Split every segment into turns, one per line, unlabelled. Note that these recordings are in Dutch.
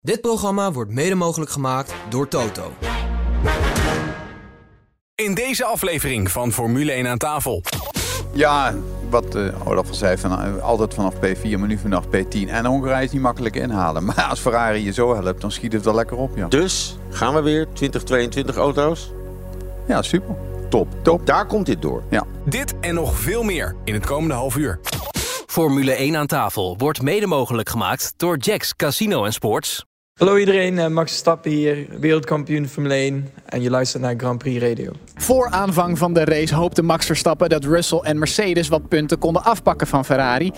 Dit programma wordt mede mogelijk gemaakt door Toto.
In deze aflevering van Formule 1 aan tafel.
Ja, wat uh, Olaf al zei, van, uh, altijd vanaf P4, maar nu vanaf P10. En Hongarije is niet makkelijk inhalen. Maar als Ferrari je zo helpt, dan schiet het wel lekker op. Ja.
Dus gaan we weer 2022 auto's?
Ja, super.
Top. Top. Daar komt dit door.
Ja.
Dit en nog veel meer in het komende half uur.
Formule 1 aan tafel wordt mede mogelijk gemaakt door Jacks Casino en Sports.
Hallo iedereen, eh, Max Verstappen hier, wereldkampioen Formule 1 en je luistert naar Grand Prix Radio.
Voor aanvang van de race hoopte Max Verstappen dat Russell en Mercedes wat punten konden afpakken van Ferrari.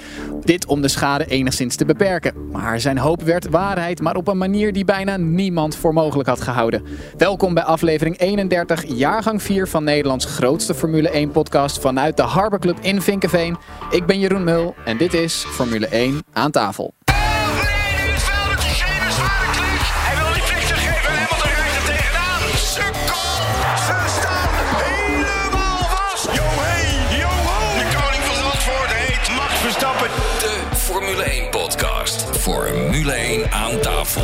Dit om de schade enigszins te beperken. Maar zijn hoop werd waarheid, maar op een manier die bijna niemand voor mogelijk had gehouden. Welkom bij aflevering 31, jaargang 4 van Nederlands grootste Formule 1 podcast vanuit de Harbor Club in Vinkenveen. Ik ben Jeroen Mul en dit is Formule 1 aan tafel.
Podcast. Formule 1 aan tafel.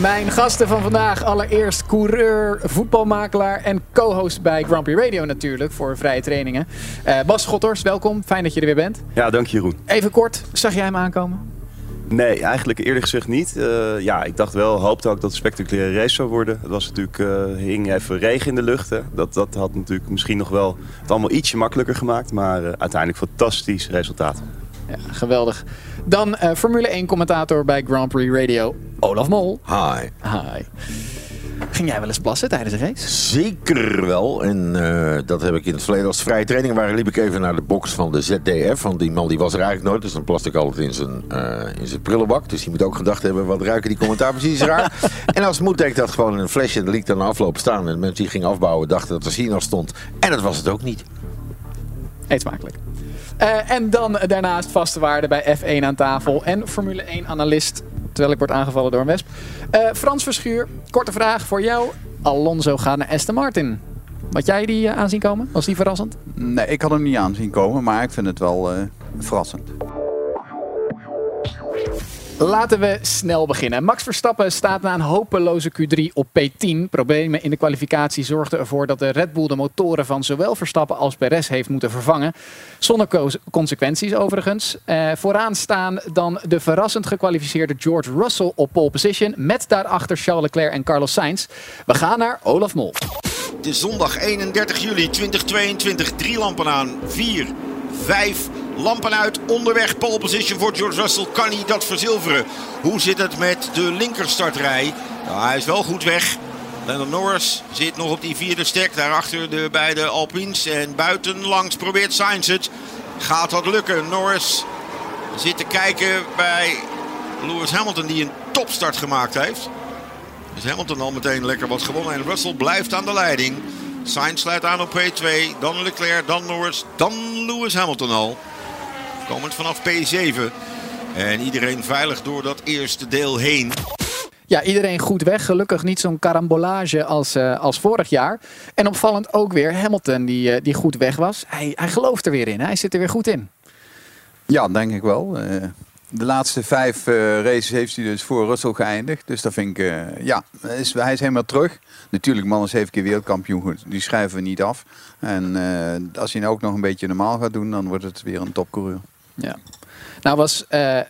Mijn gasten van vandaag allereerst coureur, voetbalmakelaar en co-host bij Grand Prix Radio natuurlijk voor vrije trainingen. Uh, Bas Schotters, welkom. Fijn dat je er weer bent.
Ja, dank je Jeroen.
Even kort, zag jij hem aankomen?
Nee, eigenlijk eerlijk gezegd niet. Uh, ja, ik dacht wel, hoopte ook dat het een spectaculaire race zou worden. Het was natuurlijk, uh, hing even regen in de lucht. Hè. Dat, dat had natuurlijk misschien nog wel het allemaal ietsje makkelijker gemaakt. Maar uh, uiteindelijk fantastisch resultaat.
Ja, geweldig. Dan uh, Formule 1 commentator bij Grand Prix Radio, Olaf Mol.
Hi.
Hi. Ging jij wel eens plassen tijdens de race?
Zeker wel. En uh, dat heb ik in het verleden als vrije training waren. Liep ik even naar de box van de ZDF. Want die man die was er eigenlijk nooit. Dus dan plaste ik altijd in zijn, uh, in zijn prullenbak. Dus die moet ook gedacht hebben. Wat ruiken die commentaar precies raar. en als moet deed ik dat gewoon in een flesje. En dan liet dan afloop staan. En de mensen die gingen afbouwen dachten dat er Sina stond. En dat was het ook niet.
Eet smakelijk. Uh, en dan daarnaast vaste waarde bij F1 aan tafel en Formule 1 analist. Terwijl ik word aangevallen door een wesp. Uh, Frans Verschuur, korte vraag voor jou. Alonso gaat naar Aston Martin. Wat jij die uh, aanzien komen? Was die verrassend?
Nee, ik had hem niet aanzien komen, maar ik vind het wel verrassend.
Laten we snel beginnen. Max Verstappen staat na een hopeloze Q3 op P10. Problemen in de kwalificatie zorgden ervoor dat de Red Bull de motoren van zowel Verstappen als Perez heeft moeten vervangen. Zonder consequenties overigens. Uh, vooraan staan dan de verrassend gekwalificeerde George Russell op pole position. Met daarachter Charles Leclerc en Carlos Sainz. We gaan naar Olaf Mol.
Is zondag 31 juli 2022. Drie lampen aan. Vier, vijf Lampen uit, onderweg, pole position voor George Russell. Kan hij dat verzilveren? Hoe zit het met de linkerstartrij? Nou, hij is wel goed weg. Lennon Norris zit nog op die vierde stek. Daarachter de beide Alpines. En buitenlangs probeert Sainz het. Gaat dat lukken? Norris zit te kijken bij Lewis Hamilton die een topstart gemaakt heeft. Dus Hamilton al meteen lekker wat gewonnen. En Russell blijft aan de leiding. Sainz sluit aan op P2. Dan Leclerc, dan Norris, dan Lewis Hamilton al. Komend vanaf P7. En iedereen veilig door dat eerste deel heen.
Ja, iedereen goed weg. Gelukkig niet zo'n karambolage als, uh, als vorig jaar. En opvallend ook weer Hamilton, die, uh, die goed weg was. Hij, hij gelooft er weer in. Hij zit er weer goed in.
Ja, denk ik wel. Uh, de laatste vijf races heeft hij dus voor Russell geëindigd. Dus dat vind ik, ja, is, hij is helemaal terug. Natuurlijk, man is zeven keer wereldkampioen. Goed, die schrijven we niet af. En als hij nou ook nog een beetje normaal gaat doen, dan wordt het weer een topcoureur.
Ja. Nou was uh,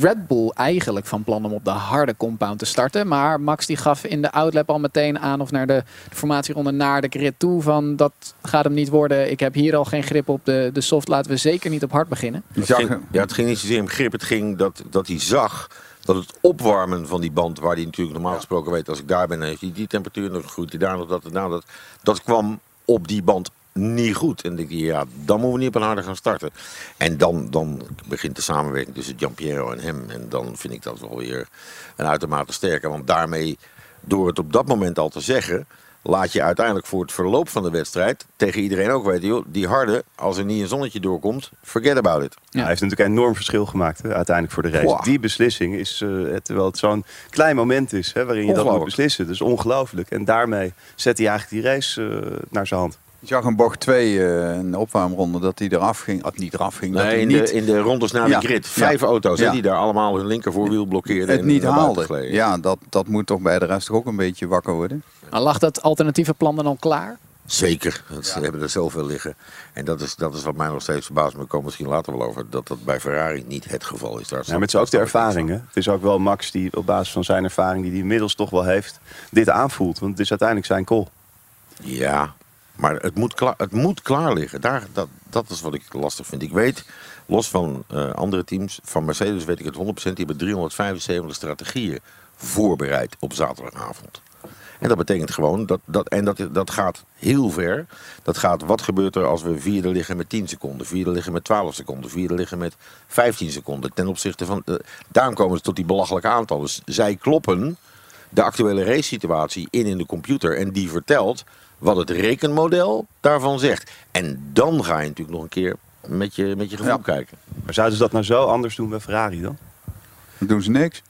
Red Bull eigenlijk van plan om op de harde compound te starten. Maar Max die gaf in de outlap al meteen aan of naar de, de formatieronde naar de grid toe. Van dat gaat hem niet worden. Ik heb hier al geen grip op de, de soft. Laten we zeker niet op hard beginnen.
Het ging, ja, het ging niet zozeer om grip. Het ging dat, dat hij zag dat het opwarmen van die band, waar hij natuurlijk normaal gesproken weet, als ik daar ben, dan heeft hij die temperatuur, dan groeit hij daar nog dat, nou, dat, dat kwam op die band niet goed. En denk ik, ja, dan moeten we niet op een harde gaan starten. En dan, dan begint de samenwerking tussen Giampiero en hem. En dan vind ik dat wel weer een uitermate sterke. Want daarmee, door het op dat moment al te zeggen, laat je uiteindelijk voor het verloop van de wedstrijd tegen iedereen ook weten, joh, die harde, als er niet een zonnetje doorkomt, forget about it.
Ja. Hij heeft natuurlijk een enorm verschil gemaakt hè, uiteindelijk voor de race. Wow. Die beslissing is, uh, terwijl het zo'n klein moment is hè, waarin je dat moet beslissen. Dus ongelooflijk. En daarmee zet hij eigenlijk die race uh, naar zijn hand.
Je zag een bocht 2 uh, in de opwarmronde dat hij eraf ging. Of niet eraf ging. dat
Nee,
hij
in,
niet,
de, in de rondes
Ja.
de grid. Vijf
Ja.
auto's
Ja.
die daar allemaal hun linkervoorwiel blokkeerden.
het
en
niet haalde. Ja, dat, dat moet toch bij de rest toch ook een beetje wakker worden.
Maar lag dat alternatieve plan dan al klaar?
Zeker, want ze hebben er zoveel liggen. En dat is, dat is wat mij nog steeds verbaast. Maar we komen misschien later wel over. Dat dat bij Ferrari niet het geval is. Daar
Ja, het is ook de ervaring. Hè? Het is ook wel Max die op basis van zijn ervaring, die hij inmiddels toch wel heeft, dit aanvoelt. Want het is uiteindelijk zijn call.
Ja, maar het moet klaar, het moet klaar liggen. Daar, dat, dat is wat ik lastig vind. Ik weet, los van eh, andere teams, van Mercedes weet ik het 100%. Die hebben 375 strategieën voorbereid op zaterdagavond. En dat betekent gewoon, dat, dat, en dat, dat gaat heel ver. Dat gaat, wat gebeurt er als we vierde liggen met 10 seconden, vierde liggen met 12 seconden, vierde liggen met 15 seconden. Ten opzichte van, de, daarom komen ze tot die belachelijke aantallen. Dus zij kloppen de actuele race situatie in in de computer. En die vertelt wat het rekenmodel daarvan zegt. En dan ga je natuurlijk nog een keer met je, met je gevoel kijken.
Maar zouden ze dat nou zo anders doen bij Ferrari dan?
Dan doen ze niks.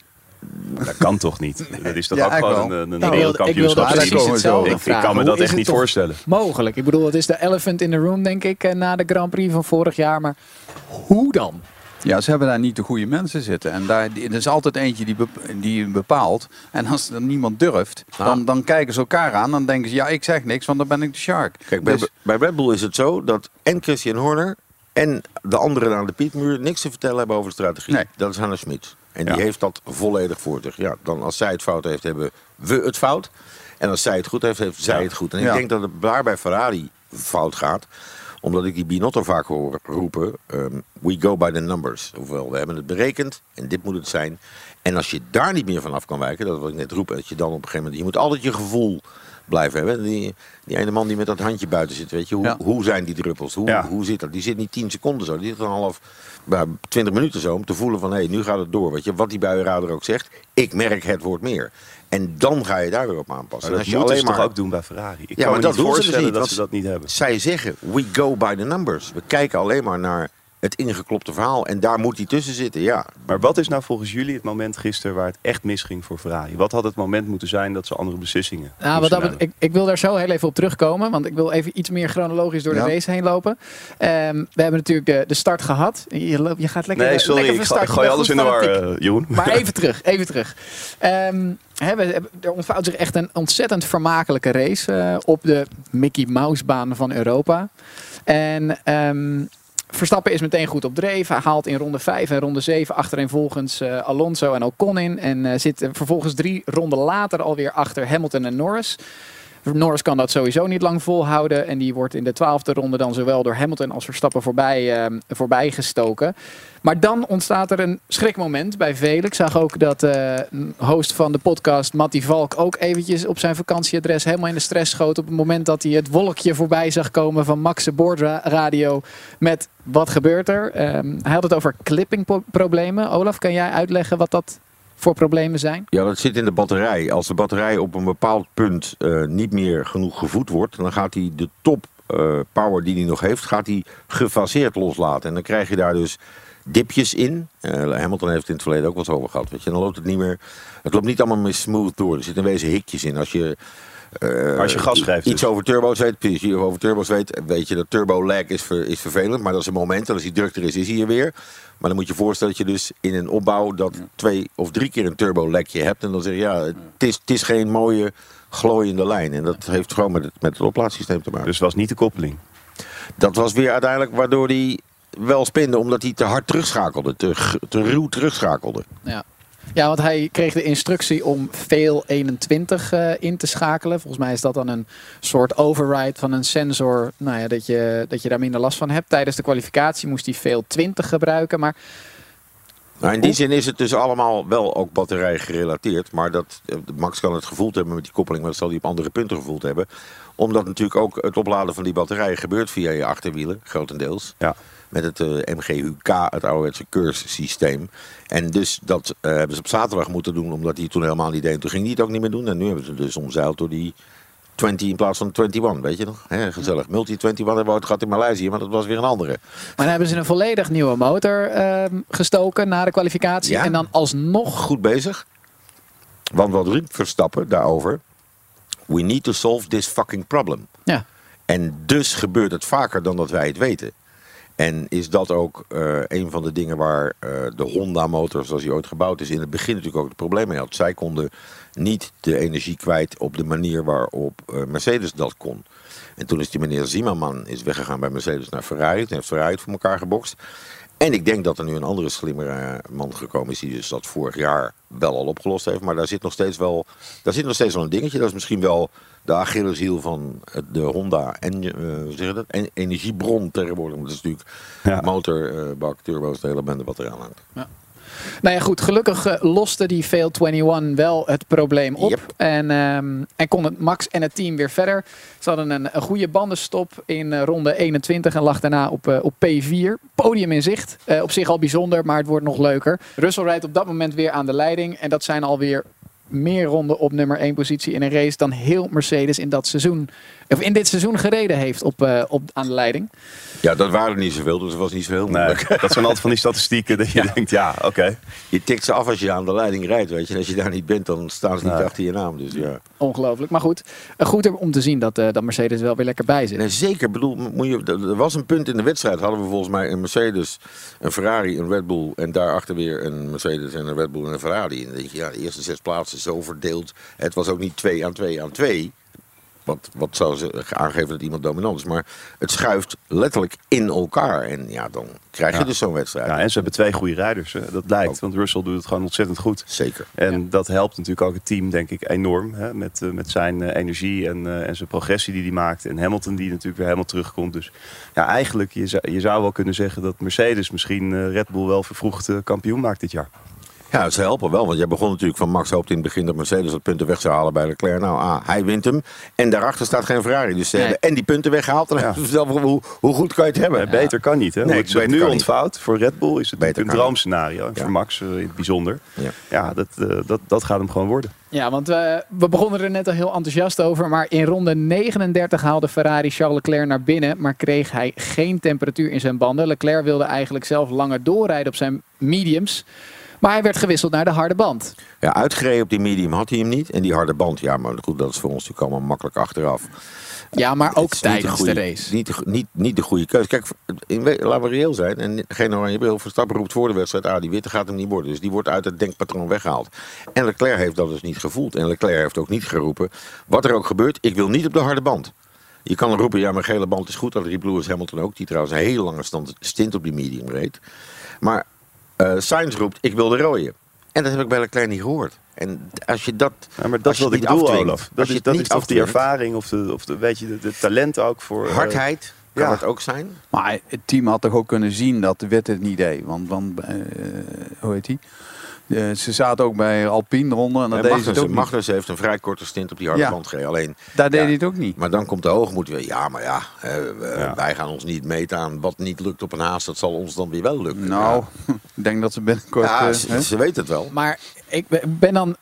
Dat kan toch niet? Dat is toch
Ja,
ook gewoon
wel.
een, een
Nou, ik wilde- ik
kan me
Hoe
dat echt niet voorstellen.
Mogelijk. Ik bedoel, het is de elephant in the room, denk ik, eh, na de Grand Prix van vorig jaar. Maar hoe dan?
Ja, ze hebben daar niet de goede mensen zitten. En daar, er is altijd eentje die, die bepaalt. En als er niemand durft, dan, dan kijken ze elkaar aan. Dan denken ze, ja, ik zeg niks, want dan ben ik de shark.
Kijk, bij,
Dus-
bij Red Bull is het zo dat en Christian Horner en de anderen aan de pietmuur niks te vertellen hebben over de strategie.
Nee.
Dat is Hannes Smit. En die
Ja.
heeft dat volledig voor zich. Ja, dan als zij het fout heeft, hebben we het fout. En als zij het goed heeft, heeft zij het goed. En ik
Ja.
denk dat het daar bij Ferrari fout gaat omdat ik die Binotto vaak hoor roepen, ehm, we go by the numbers. Ofwel, we hebben het berekend en dit moet het zijn. En als je daar niet meer vanaf kan wijken, dat wat ik net roep, dat je dan op een gegeven moment, je moet altijd je gevoel blijven hebben. Die, die ene man die met dat handje buiten zit, weet je, hoe,
Ja.
hoe zijn die druppels? Hoe,
Ja.
hoe zit dat? Die zit niet 10 seconden zo, die zit een half, nou, 20 minuten zo om te voelen van, hé, hey, nu gaat het door. Weet je, wat die buienrader ook zegt, ik merk het wordt meer. En dan ga je daar weer op aanpassen.
Maar
En
dat moeten ze toch ook doen bij Ferrari? Ik
Ja,
kan
maar
me
dat
niet
doen ze dus
voorstellen
niet,
dat ze dat niet hebben.
zij zeggen, we go by the numbers. We kijken alleen maar naar het ingeklopte verhaal. En daar moet die tussen zitten, ja.
Maar wat is nou volgens jullie het moment gisteren waar het echt misging voor Ferrari? Wat had het moment moeten zijn dat ze andere beslissingen
Nou, wat dat, ik, ik wil daar zo heel even op terugkomen, want ik wil even iets meer chronologisch door
Ja.
de race heen lopen. Ehm, we hebben natuurlijk de, de start gehad. Je, loopt- je gaat lekker,
Nee, sorry,
lekker
ik,
van
ga-
start.
ik
Je
gooi alles in de war, eh, Jeroen.
Maar even terug, even terug. Ehm, hè, we, hebben- er ontvouwt zich echt een ontzettend vermakelijke race eh, op de Mickey Mouse baan van Europa. En ehm, Verstappen is meteen goed op dreef. Hij haalt in ronde 5 en ronde 7 achtereenvolgens eh Alonso en Ocon in. En eh, zit vervolgens drie ronden later alweer achter Hamilton en Norris. Norris kan dat sowieso niet lang volhouden. En die wordt in de twaalfde ronde dan zowel door Hamilton als Verstappen voorbij, eh, voorbij gestoken. Maar dan ontstaat er een schrikmoment bij velen. Ik zag ook dat een host van de podcast, Matty Valk, ook eventjes op zijn vakantieadres helemaal in de stress schoot. Op het moment dat hij het wolkje voorbij zag komen van Max' boordradio met wat gebeurt er. Ehm, hij had het over clippingproblemen. Olaf, kan jij uitleggen wat dat voor problemen zijn?
Ja, dat zit in de batterij. Als de batterij op een bepaald punt eh, niet meer genoeg gevoed wordt, dan gaat hij de top eh, power die hij nog heeft, gaat hij gefaseerd loslaten. En dan krijg je daar dus dipjes in. Eh, Hamilton heeft het in het verleden ook wel eens over gehad. Weet je. Dan loopt het niet meer. Het loopt niet allemaal meer smooth door. Er zitten in wezen hikjes in. Als je eh,
Als je gas geeft
Iets
dus.
over turbo's weet, precies, over turbo's weet, weet je dat turbo lag is, ver- is vervelend. Maar dat is een moment. En als die druk er is, is hij er weer. Maar dan moet je je voorstellen dat je dus in een opbouw dat twee of drie keer een turbo lekje hebt. En dan zeg je, ja, het is, het is geen mooie glooiende lijn. En dat heeft gewoon met het, met het oplaadsysteem te maken.
Dus was niet de koppeling.
Dat was weer uiteindelijk waardoor hij wel spinde, omdat hij te hard terugschakelde, te, te ruw terugschakelde.
Ja. Ja, want hij kreeg de instructie om veel 21 eh, in te schakelen. Volgens mij is dat dan een soort override van een sensor. Nou ja, dat je, dat je daar minder last van hebt. Tijdens de kwalificatie moest hij veel 20 gebruiken. Maar
Nou, in die zin is het dus allemaal wel ook batterij gerelateerd. Maar dat, eh, Max kan het gevoeld hebben met die koppeling, maar dat zal hij op andere punten gevoeld hebben. Omdat natuurlijk ook het opladen van die batterijen gebeurt via je achterwielen, grotendeels.
Ja.
Met het eh, MGUK, het ouderwetse curse-systeem. En dus dat eh, hebben ze op zaterdag moeten doen, omdat het toen helemaal niet deed. Toen ging hij het ook niet meer doen. En nu hebben ze dus omzeild door die 20 in plaats van 21, weet je nog? Gezellig. Multi-21 hebben we ooit gehad in Maleisië, maar dat was weer een andere.
Maar dan hebben ze een volledig nieuwe motor ehm, gestoken na de kwalificatie.
Ja.
En dan alsnog.
goed bezig. Want wat riep Verstappen daarover? We need to solve this fucking problem.
Ja.
En dus gebeurt het vaker dan dat wij het weten. En is dat ook eh, een van de dingen waar eh, de Honda-motor, zoals die ooit gebouwd is, in het begin natuurlijk ook het probleem mee had. Zij konden niet de energie kwijt op de manier waarop eh, Mercedes dat kon. En toen is die meneer Zimmerman is weggegaan bij Mercedes naar Ferrari. Toen heeft Ferrari voor elkaar gebokst. En ik denk dat er nu een andere slimmere man gekomen is, die dus dat vorig jaar wel al opgelost heeft. Maar daar zit nog steeds wel, daar zit nog steeds wel een dingetje. Dat is misschien wel de Achilleshiel van het- de Honda en, eh, hoe zeg je dat? En, energiebron tegenwoordig. Want dat is natuurlijk
Ja.
motorbak, turbo's, de hele bende wat eraan hangt.
Nou ja, goed. Gelukkig eh, loste die Fail 21 wel het probleem op.
Yep.
En, ehm, en kon het Max en het team weer verder. Ze hadden een, een goede bandenstop in eh, ronde 21 en lag daarna op, eh, op P4. Podium in zicht. Eh, op zich al bijzonder, maar het wordt nog leuker. Russell rijdt op dat moment weer aan de leiding. En dat zijn alweer meer ronden op nummer 1 positie in een race dan heel Mercedes in dat seizoen. Of in dit seizoen gereden heeft op, eh, op, aan de leiding.
Ja, dat waren er niet zoveel, dus het was niet zo heel moeilijk.
Nee, dat zijn altijd van die statistieken dat je denkt, ja, oké.
Je tikt ze af als je aan de leiding rijdt, weet je. En als je daar niet bent, dan staan ze niet achter je naam. Dus ja.
Ongelooflijk. Maar goed, eh, goed om te zien dat, eh, dat Mercedes wel weer lekker bij zit.
Nee, zeker. Bedoel, moet je, er was een punt in de wedstrijd. Hadden we volgens mij een Mercedes, een Ferrari, een Red Bull. En daarachter weer een Mercedes en een Red Bull en een Ferrari. En dan denk je, ja, de eerste zes plaatsen zo verdeeld. Het was ook niet 2 aan 2 aan 2. Wat, wat zou ze aangeven dat iemand dominant is. Maar het schuift letterlijk in elkaar. En ja, dan krijg je
Ja.
dus zo'n wedstrijd.
Ja, en ze hebben twee goede rijders, hè. dat blijkt. Want Russell doet het gewoon ontzettend goed.
Zeker.
En dat helpt natuurlijk ook het team, denk ik, enorm. Hè? Met, eh, met zijn eh, energie en, eh, en zijn progressie die hij maakt. En Hamilton die natuurlijk weer helemaal terugkomt. Dus ja, eigenlijk, je zou, je zou wel kunnen zeggen dat Mercedes misschien Red Bull wel vervroegd kampioen maakt dit jaar.
Ja, ze helpen wel. Want jij begon natuurlijk van Max hoopte in het begin dat Mercedes wat punten weg zou halen bij Leclerc. Nou, ah, hij wint hem. En daarachter staat geen Ferrari. Dus ze
Nee.
hebben en die punten weggehaald. En
Ja.
zelf, hoe, hoe goed kan je het hebben?
Beter kan niet, hè?
Nee,
het
beter
nu ontvouwt voor Red Bull is het
Beter
een droomscenario. En voor Max eh, in het bijzonder.
Ja.
Ja, dat, eh, dat, dat gaat hem gewoon worden.
Ja, want eh, we begonnen er net al heel enthousiast over. Maar in ronde 39 haalde Ferrari Charles Leclerc naar binnen. Maar kreeg hij geen temperatuur in zijn banden. Leclerc wilde eigenlijk zelf langer doorrijden op zijn mediums. Maar hij werd gewisseld naar de harde band.
Ja, uitgereden op die medium had hij hem niet. En die harde band, ja, maar goed, dat is voor ons natuurlijk allemaal makkelijk achteraf.
Ja, maar ook tijdens
goede-
de race.
Niet, de niet, niet de goede keuze. Kijk, in, laten we reëel zijn. En geen oranje bril. Verstappen roept voor de wedstrijd. Ah, die witte gaat hem niet worden. Dus die wordt uit het denkpatroon weggehaald. En Leclerc heeft dat dus niet gevoeld. En Leclerc heeft ook niet geroepen. Wat er ook gebeurt, ik wil niet op de harde band. Je kan roepen, ja, mijn gele band is goed. Dat riep Lewis Hamilton ook. Die trouwens een hele lange stand, stint op die medium reed. Maar eh Sainz roept, ik wil de rode. En dat heb ik bij Leclerc niet gehoord. En als je dat.
Ja, maar dat is wat
het
ik
niet
bedoel,
afdwingt,
Olaf.
als
Dat
je
is,
het
dat
niet
is of die ervaring of de, of de, weet je, de, de talent ook voor... eh,
Hardheid kan
ja.
het ook zijn.
Maar het team had toch ook kunnen zien dat de witte het niet deed. Want, want eh, hoe heet die? Eh, ze zaten ook bij Alpine ronde en dat ze het ook.
Magnussen heeft een vrij korte stint op die harde
Ja.
band gereden. Alleen,
Daar deed hij het ook niet.
maar dan komt de hoogmoed weer. Ja, maar ja, eh, wij gaan ons niet meten aan wat niet lukt op een haas. Dat zal ons dan weer wel lukken.
Nou, ik denk dat ze binnenkort...
ja,
eh,
ze,
hè?
ze weten het wel.
Maar ik ben- ben dan.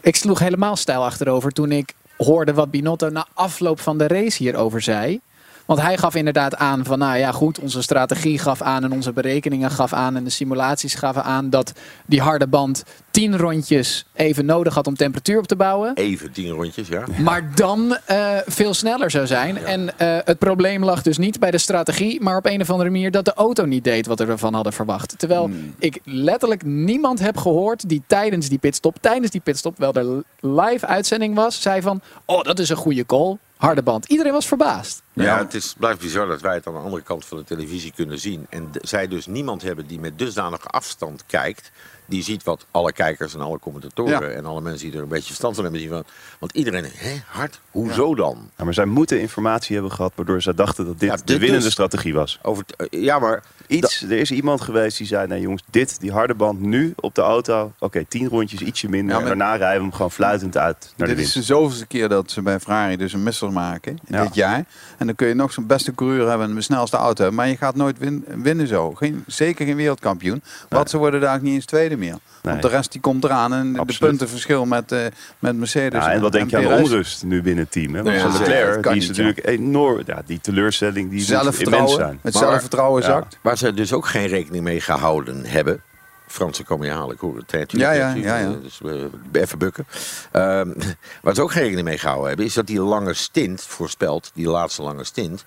Ik sloeg helemaal stijl achterover toen ik hoorde wat Binotto na afloop van de race hierover zei. Want hij gaf inderdaad aan van, nou ja goed, onze strategie gaf aan en onze berekeningen gaf aan en de simulaties gaven aan dat die harde band tien rondjes even nodig had om temperatuur op te bouwen.
Even tien rondjes, ja.
Maar dan eh, veel sneller zou zijn. En eh, het probleem lag dus niet bij de strategie, maar op een of andere manier dat de auto niet deed wat we ervan hadden verwacht. Terwijl ik letterlijk niemand heb gehoord die tijdens die pitstop, tijdens die pitstop, wel er live uitzending was, zei van, oh dat is een goede call, harde band. Iedereen was verbaasd.
Ja, het is, blijft bizar dat wij het aan de andere kant van de televisie kunnen zien. En zij dus niemand hebben die met dusdanige afstand kijkt. Die ziet wat alle kijkers en alle commentatoren
Ja.
en alle mensen die er een beetje verstand van hebben zien. Van, want iedereen, hè, hard? Hoezo dan?
Ja, maar zij moeten informatie hebben gehad waardoor ze dachten dat dit
Ja,
de winnende
dus.
strategie was.
Over eh, ja, maar
Iets, er is iemand geweest die zei, nee jongens, dit, die harde band nu op de auto. Oké, tien rondjes, ietsje minder.
Ja, maar-
en daarna rijden we hem gewoon fluitend uit naar de
Dit is de zoveelste keer dat ze bij Ferrari dus een misser maken
Ja.
dit jaar. En dan kun je nog zo'n beste coureur hebben en de snelste auto hebben. Maar je gaat nooit win- winnen zo. Geen, zeker geen wereldkampioen. Want ze worden daar ook niet eens tweede meer. Want de rest die komt eraan. En de puntenverschil met, eh, met Mercedes
Ja, en wat denk je aan de onrust nu binnen het team? Hè? Want
Ja.
Leclerc, die is
ja.
natuurlijk enorm... Ja, die teleurstelling die immens
Zelfvertrouwen.
zijn.
Het
Maar-
zelfvertrouwen
Ja.
zakt.
waar ze dus ook geen rekening mee gehouden hebben. Fransen komen je halen. Ik hoor het. hè,
Ja, ja, ja, ja.
Dus eh, even bukken. Ehm, waar ze ook geen rekening mee gehouden hebben, is dat die lange stint voorspeld, die laatste lange stint,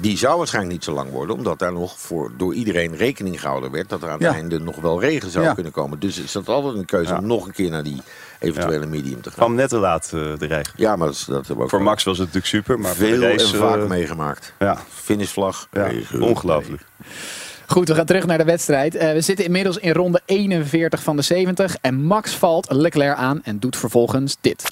die zou waarschijnlijk niet zo lang worden, omdat daar nog voor, door iedereen rekening gehouden werd dat er aan het
Ja.
einde nog wel regen zou
Ja.
kunnen komen. Dus is dat altijd een keuze
Ja.
om nog een keer naar die eventuele medium te gaan.
kwam net te laat eh, de regen.
Ja, maar dat, hebben we ook
Voor
wel
Max was het natuurlijk super, maar voor
veel
de race...
en vaak
eh,
meegemaakt.
Ja,
Finishvlag.
ja
regen,
ongelooflijk.
Goed, we gaan terug naar de wedstrijd. Eh, we zitten inmiddels in ronde 41 van de 70. En Max valt Leclerc aan en doet vervolgens dit.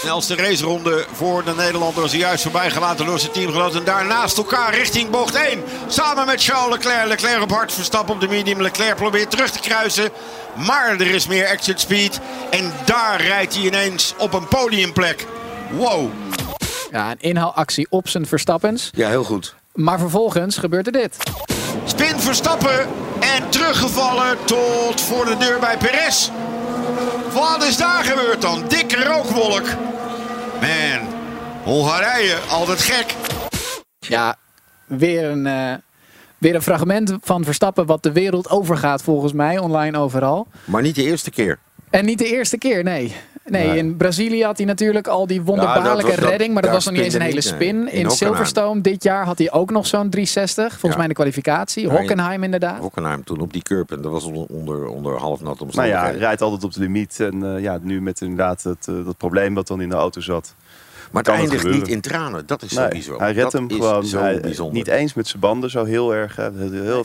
Snelste raceronde voor de Nederlander. Zojuist voorbij gelaten door zijn teamgenoot. En daarnaast elkaar richting bocht 1. Samen met Charles Leclerc. Leclerc op hard verstappen op de medium. Leclerc probeert terug te kruisen. Maar er is meer exit speed. En daar rijdt hij ineens op een podiumplek. Wow.
Ja, een inhaalactie op zijn Verstappens.
Ja, heel goed.
Maar vervolgens gebeurt er dit.
Spin Verstappen. En teruggevallen tot voor de deur bij Perez. Wat is daar gebeurd dan? Dikke rookwolk. Man. Hongarije, altijd gek.
Ja, weer een, eh, weer een fragment van Verstappen wat de wereld overgaat volgens mij, online overal.
Maar niet de eerste keer.
En niet de eerste keer, nee. Nee,
Nee.
in Brazilië had hij natuurlijk al die
Ja,
wonderbaarlijke
was-
redding. Maar dat was nog niet eens een hele
niet,
spin. In. Silverstone dit jaar had hij ook nog zo'n 360. Volgens
Ja.
mij in de kwalificatie.
Ja,
Hockenheim inderdaad.
Hockenheim toen op die curb. En dat was onder, onder, half nat
Maar ja,
omstandigheden.
hij rijdt altijd op de limiet. En eh, ja, nu met inderdaad het, eh, dat probleem wat dan in de auto zat.
maar het eindigt niet in tranen. Dat is
Nee,
bizar.
hij redt hem gewoon
zo
hij-
bijzonder.
niet eens met zijn banden zo heel erg. Heel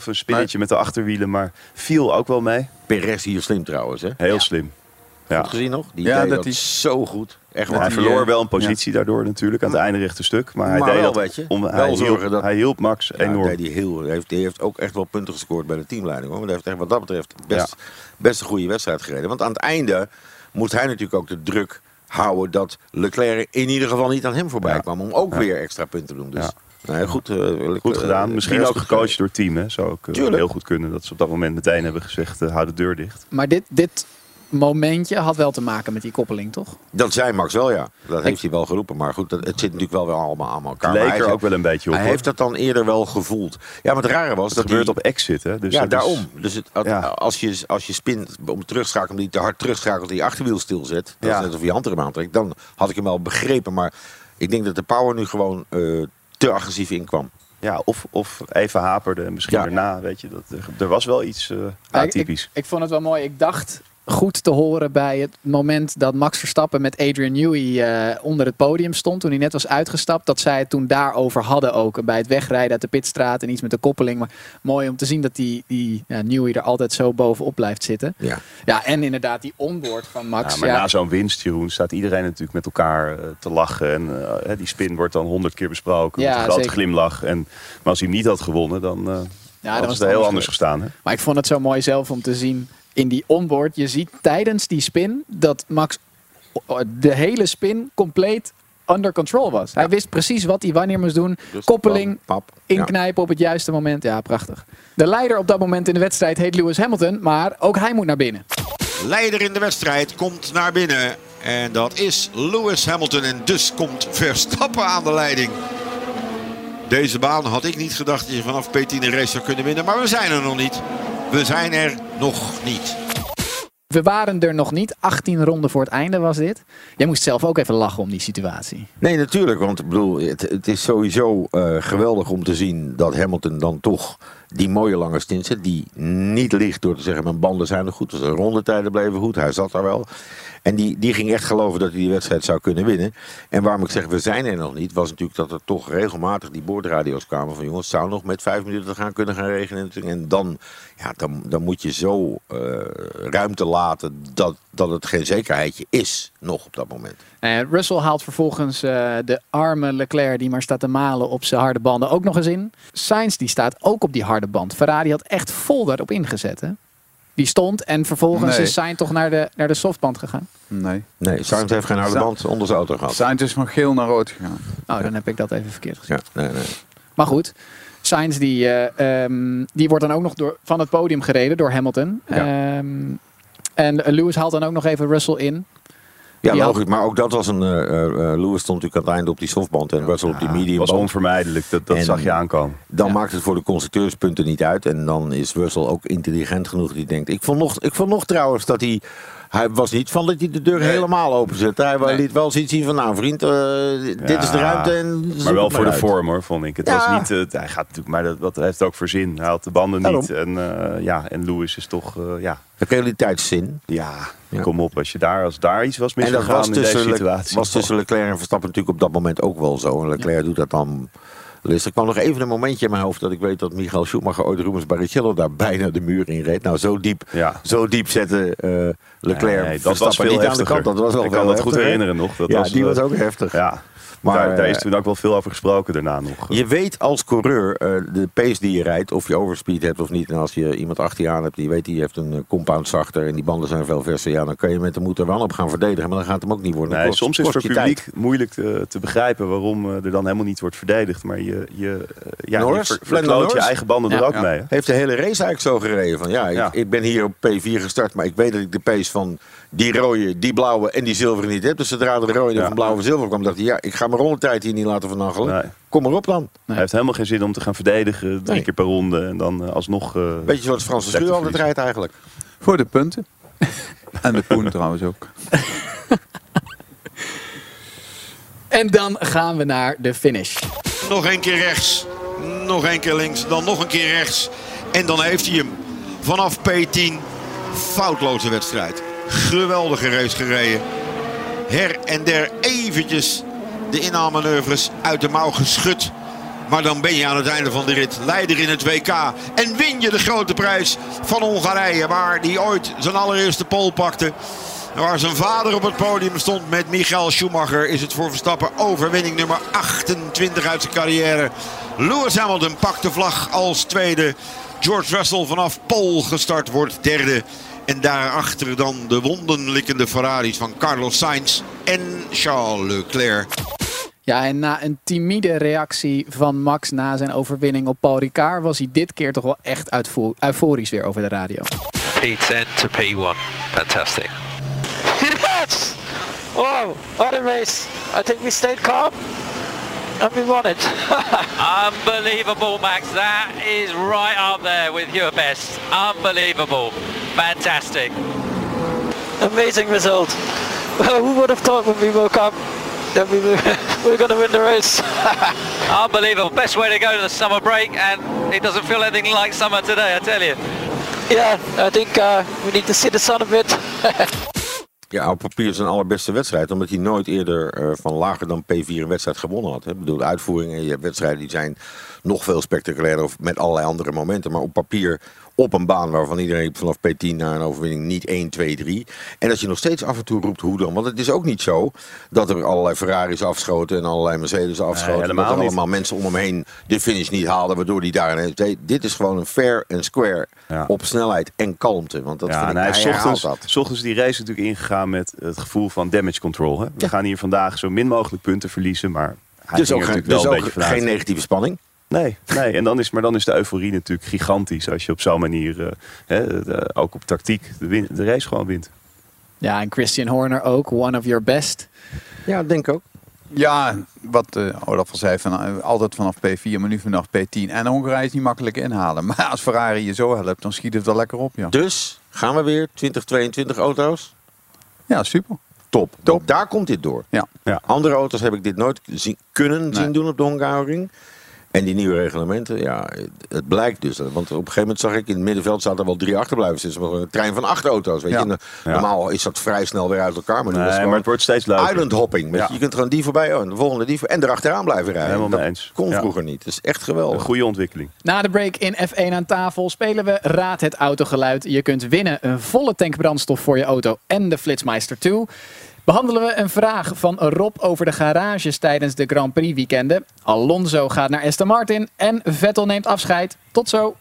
veel een spinnetje met de achterwielen, maar viel ook wel mee.
Perez hier slim trouwens. Hè?
Heel slim. Ja.
Goed gezien nog? Die
Ja,
deed
dat die-
zo goed. Echt
Ja, hij
die,
verloor
eh,
wel een positie daardoor natuurlijk aan het einde rechte stuk. Maar hij
Maar
deed
wel,
dat
weet je,
om,
wel
hij, hielp,
zorgen dat-
hij hielp Max
Ja,
enorm.
deed hij heel, hij heeft, hij heeft ook echt wel punten gescoord bij de teamleiding. Hoor. Maar hij heeft echt wat dat betreft best, best een goede wedstrijd gereden. Want aan het einde moest hij natuurlijk ook de druk houden dat Leclerc in ieder geval niet aan hem voorbij
Ja.
kwam. Om ook
Ja.
weer extra punten te doen. Dus
Ja.
nee, goed, eh,
Goed gedaan.
eh,
Misschien ook gecoacht door het team. Hè. Zou ook heel goed kunnen. Dat ze op dat moment meteen hebben gezegd, hou de deur dicht.
Maar dit, dit momentje had wel te maken met die koppeling, toch?
Dat zei Max wel, ja. Dat heeft hij wel geroepen. Maar goed, dat, het zit natuurlijk wel weer allemaal aan elkaar.
Het leek
hij
er ook wel een beetje op.
Hij
hoor.
heeft dat dan eerder wel gevoeld. Ja, maar het rare was
het
dat
gebeurt
hij-
op exit. Hè. Dus
ja,
dat is-
daarom. Dus het,
Ja.
als, je, als je spint om terugschakelt, hij te hard terugschakelt, die achterwiel stilzet, dat
Ja.
is net of je hand erhem aantrekt, dan had ik hem wel begrepen. Maar ik denk dat de power nu gewoon eh, te agressief inkwam.
Ja, of, of even haperde en misschien
Ja.
daarna. Weet je, dat, er- er was wel iets eh
ik-
atypisch.
Ik, ik vond het wel mooi. Ik dacht goed te horen bij het moment dat Max Verstappen met Adrian Newey eh, onder het podium stond. Toen hij net was uitgestapt. Dat zij het toen daarover hadden ook. Bij het wegrijden uit de pitstraat en iets met de koppeling. Maar mooi om te zien dat die, die ja, Newey er altijd zo bovenop blijft zitten.
Ja.
Ja, en inderdaad die onboard van Max.
Ja, maar
ja.
na zo'n winst, Jeroen, staat iedereen natuurlijk met elkaar eh, te lachen. En eh, hè, die spin wordt dan honderd keer besproken.
Ja,
met een grote
zeker.
glimlach. En, maar als hij hem niet had gewonnen, dan
Ja,
het
was
er
het
heel
anders
anders gestaan. Hè?
Maar ik vond het zo mooi zelf om te zien in die onboard. Je ziet tijdens die spin dat Max de hele spin compleet under control was. Hij wist precies wat hij wanneer moest doen.
Dus
Koppeling,
pap, pap. Ja.
inknijpen op het juiste moment. Ja, prachtig. De leider op dat moment in de wedstrijd heet Lewis Hamilton, maar ook hij moet naar binnen.
Leider in de wedstrijd komt naar binnen. En dat is Lewis Hamilton. En dus komt Verstappen aan de leiding. Deze baan had ik niet gedacht dat je vanaf P10 een race zou kunnen winnen. Maar we zijn er nog niet. We zijn er nog niet.
We waren er nog niet. 18 ronden voor het einde was dit. Jij moest zelf ook even lachen om die situatie.
Nee, natuurlijk. Want ik bedoel, het, het is sowieso eh, geweldig om te zien dat Hamilton dan toch die mooie lange stint zet. Die niet ligt door te zeggen, mijn banden zijn nog goed. Dus de rondetijden bleven goed. Hij zat daar wel. En die, die ging echt geloven dat hij die wedstrijd zou kunnen winnen. En waarom ik zeg, we zijn er nog niet, was natuurlijk dat er toch regelmatig die boordradio's kwamen van jongens, het zou nog met vijf minuten gaan kunnen gaan regenen. En dan, ja, dan, dan moet je zo eh, ruimte laten dat, dat het geen zekerheidje is nog op dat moment.
Ja, Russell haalt vervolgens eh, de arme Leclerc die maar staat te malen op zijn harde banden ook nog eens in. Sainz die staat ook op die harde band. Ferrari had echt vol daarop ingezet. Hè? Die stond en vervolgens
Nee.
is Sainz toch naar de, naar de softband gegaan.
Nee.
Nee, Sainz heeft geen harde band onder zijn auto gehad.
Zijn dus van geel naar rood gegaan.
Oh, dan heb ik dat even verkeerd gezien.
Ja, nee, nee.
Maar goed, Sainz die, eh, ehm, die wordt dan ook nog door, van het podium gereden door Hamilton.
Ja.
Ehm, en Lewis haalt dan ook nog even Russell in.
Ja, logisch. Maar ook dat was een... eh, eh, eh, Lewis stond natuurlijk aan het einde op die softband en Russell op die
Het
medium
was
band.
onvermijdelijk, dat, dat zag je aankomen.
Dan maakt het voor de constructeurspunten niet uit. En dan is Russell ook intelligent genoeg die denkt... Ik vond nog, ik vond nog trouwens dat hij... Hij was niet van dat hij de deur helemaal openzette. Hij
Nee.
liet wel zoiets zien van... Nou vriend, eh, dit is de ruimte en...
Maar wel voor de vorm hoor, vond ik. Het
Ja.
was niet, eh, hij gaat natuurlijk, maar dat, dat heeft ook voor zin. Hij had de banden
Daarom.
niet. En, eh, ja, en Lewis is toch, ja,
Realiteitszin.
ja,
Ja.
kom op. Als je daar, als daar iets was
En dat
misgegaan
was
in deze
tussen, Le-
situatie.
was tussen Leclerc en Verstappen natuurlijk op dat moment ook wel zo. En Leclerc doet dat dan. Dus er kwam nog even een momentje in mijn hoofd dat ik weet dat Michael Schumacher ooit Rubens Barrichello daar bijna de muur in reed. Nou, zo diep,
Ja.
zo diep zette eh, Leclerc
Nee, dat was veel
niet aan de
heftiger.
kant. Dat was wel
ik kan dat goed herinneren nog. Dat
ja,
was,
die
eh,
was ook heftig.
Ja,
Maar,
daar, daar is
eh,
toen ook wel veel over gesproken daarna nog.
Je weet als coureur eh, de pace die je rijdt, of je overspeed hebt of niet. En als je iemand achter je aan hebt die weet die heeft een eh, compound zachter en die banden zijn veel verser. Ja, dan kan je met de moed er wel op gaan verdedigen. Maar dan gaat het hem ook niet worden.
Nee,
kost-
soms is het voor
tijd.
publiek moeilijk te, te begrijpen waarom er dan helemaal niet wordt verdedigd. Maar je, je, ja, je ver- verkloot je eigen banden
Ja.
er ook
Ja.
mee. hè?
Heeft de hele race eigenlijk zo gereden. Van, ja, ik,
Ja.
ik ben hier op P4 gestart, maar ik weet dat ik de pace van die rode, die blauwe en die zilveren niet heb. Dus zodra de rode
Ja.
van blauw en zilver kwam, dacht hij, ja, ik ga mijn rondetijd hier niet laten vernachelen.
Nee.
Kom maar op dan.
Hij heeft helemaal geen zin om te gaan verdedigen drie
Nee.
keer per ronde en dan eh, alsnog... eh,
Weet je zoals Franse
Lekker
Schuur altijd rijdt eigenlijk?
Voor de punten. en de poen trouwens ook.
En dan gaan we naar de finish.
Nog een keer rechts. Nog een keer links. Dan nog een keer rechts. En dan heeft hij hem. Vanaf P10. Foutloze wedstrijd. Geweldige race gereden. Her en der eventjes de inhaalmanoeuvres uit de mouw geschud. Maar dan ben je aan het einde van de rit leider in het WK. En win je de grote prijs van Hongarije. Waar hij ooit zijn allereerste pole pakte. Waar zijn vader op het podium stond met Michael Schumacher. Is het voor Verstappen overwinning nummer 28 uit zijn carrière. Lewis Hamilton pakt de vlag als tweede. George Russell vanaf Pole gestart wordt derde. En daarachter dan de wondenlikkende Ferraris van Carlos Sainz en Charles Leclerc.
Ja, en na een timide reactie van Max na zijn overwinning op Paul Ricard... was hij dit keer toch wel echt euforisch weer over de radio.
P10 to P1. Fantastic.
Yes! Wow, what a race. I think we stayed calm and we won it.
Unbelievable, Max. That is right up there with your best. Unbelievable. Fantastic.
Amazing result. Well, who would have thought when we woke up we were, going to win the race?
Unbelievable. Best way to go to the summer break, and it doesn't feel anything like summer today, I tell you.
yeah, I think uh, we need to see the sun a bit.
Ja, op papier zijn allerbeste wedstrijd. Omdat hij nooit eerder eh, van lager dan P4 een wedstrijd gewonnen had. Hè. Ik bedoel, de uitvoeringen, je hebt wedstrijden die zijn nog veel spectaculairder. Of met allerlei andere momenten. Maar op papier op een baan waarvan iedereen vanaf P10 naar een overwinning niet 1, 2, 3. En dat je nog steeds af en toe roept hoe dan. Want het is ook niet zo dat er allerlei Ferraris afschoten en allerlei Mercedes afschoten.
helemaal
dat er
niet.
allemaal mensen om hem heen de finish niet haalden. Waardoor die daar. Nee, Dit is gewoon een fair en square
Ja.
op snelheid en kalmte. Want dat
ja,
vind ik,
en hij
hij
ochtends,
dat.
ochtends die race natuurlijk ingegaan met het gevoel van damage control. Hè? We gaan hier vandaag zo min mogelijk punten verliezen, maar hij
Dus ook, geen, dus
een
ook geen negatieve spanning.
Nee, nee. En dan is, maar dan is de euforie natuurlijk gigantisch als je op zo'n manier, eh, hè, de- ook op tactiek, de, win- de race gewoon wint.
Ja, en Christian Horner ook, one of your best.
Ja, denk ook.
Ja, wat eh Olaf al zei, van, eh, altijd vanaf P4, maar nu vanaf P10. En Hongarije is niet makkelijk inhalen. Maar als Ferrari je zo helpt, dan schiet het wel lekker op. Ja,
Dus gaan we weer 2022 auto's.
ja super.
Top. Top. Daar komt dit door.
Ja.
Ja.
Andere auto's heb ik dit nooit zien, kunnen
Nee.
zien doen op de Hongaroring. En die nieuwe reglementen, ja, het- blijkt dus. Want op een gegeven moment zag ik in het middenveld zaten er wel drie achterblijvers. Het is een trein van acht auto's. Weet
Ja.
je? Eh, Normaal is dat vrij snel weer uit elkaar. Maar nu
Nee,
was het
maar het wordt steeds leuker.
island hopping. Je?
Ja.
je kunt gewoon die voorbij oh, en de volgende die voor- en erachteraan blijven rijden.
Helemaal
dat
mee eens.
kon
Ja.
vroeger niet. Dat is echt
Een
geweldig.
goede ontwikkeling.
Na de break in F1 aan tafel spelen we Raad het autogeluid. Je kunt winnen een volle tank brandstof voor je auto en de Flitsmeister 2. Behandelen we een vraag van Rob over de garages tijdens de Grand Prix weekenden. Alonso gaat naar Aston Martin en Vettel neemt afscheid. Tot zo.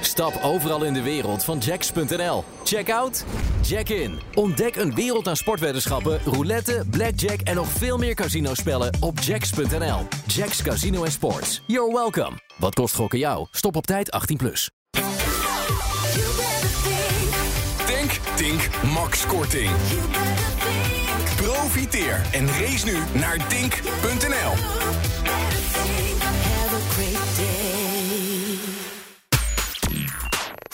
Stap overal in de wereld van jacks.nl. Check out, check in. Ontdek een wereld aan sportweddenschappen, roulette, blackjack en nog veel meer casinospellen op jacks.nl. Jacks Casino en Sports. You're welcome. Wat kost gokken jou? Stop op tijd 18+. Plus.
Think, Tink,
max korting. Profiteer en race nu naar dink.nl.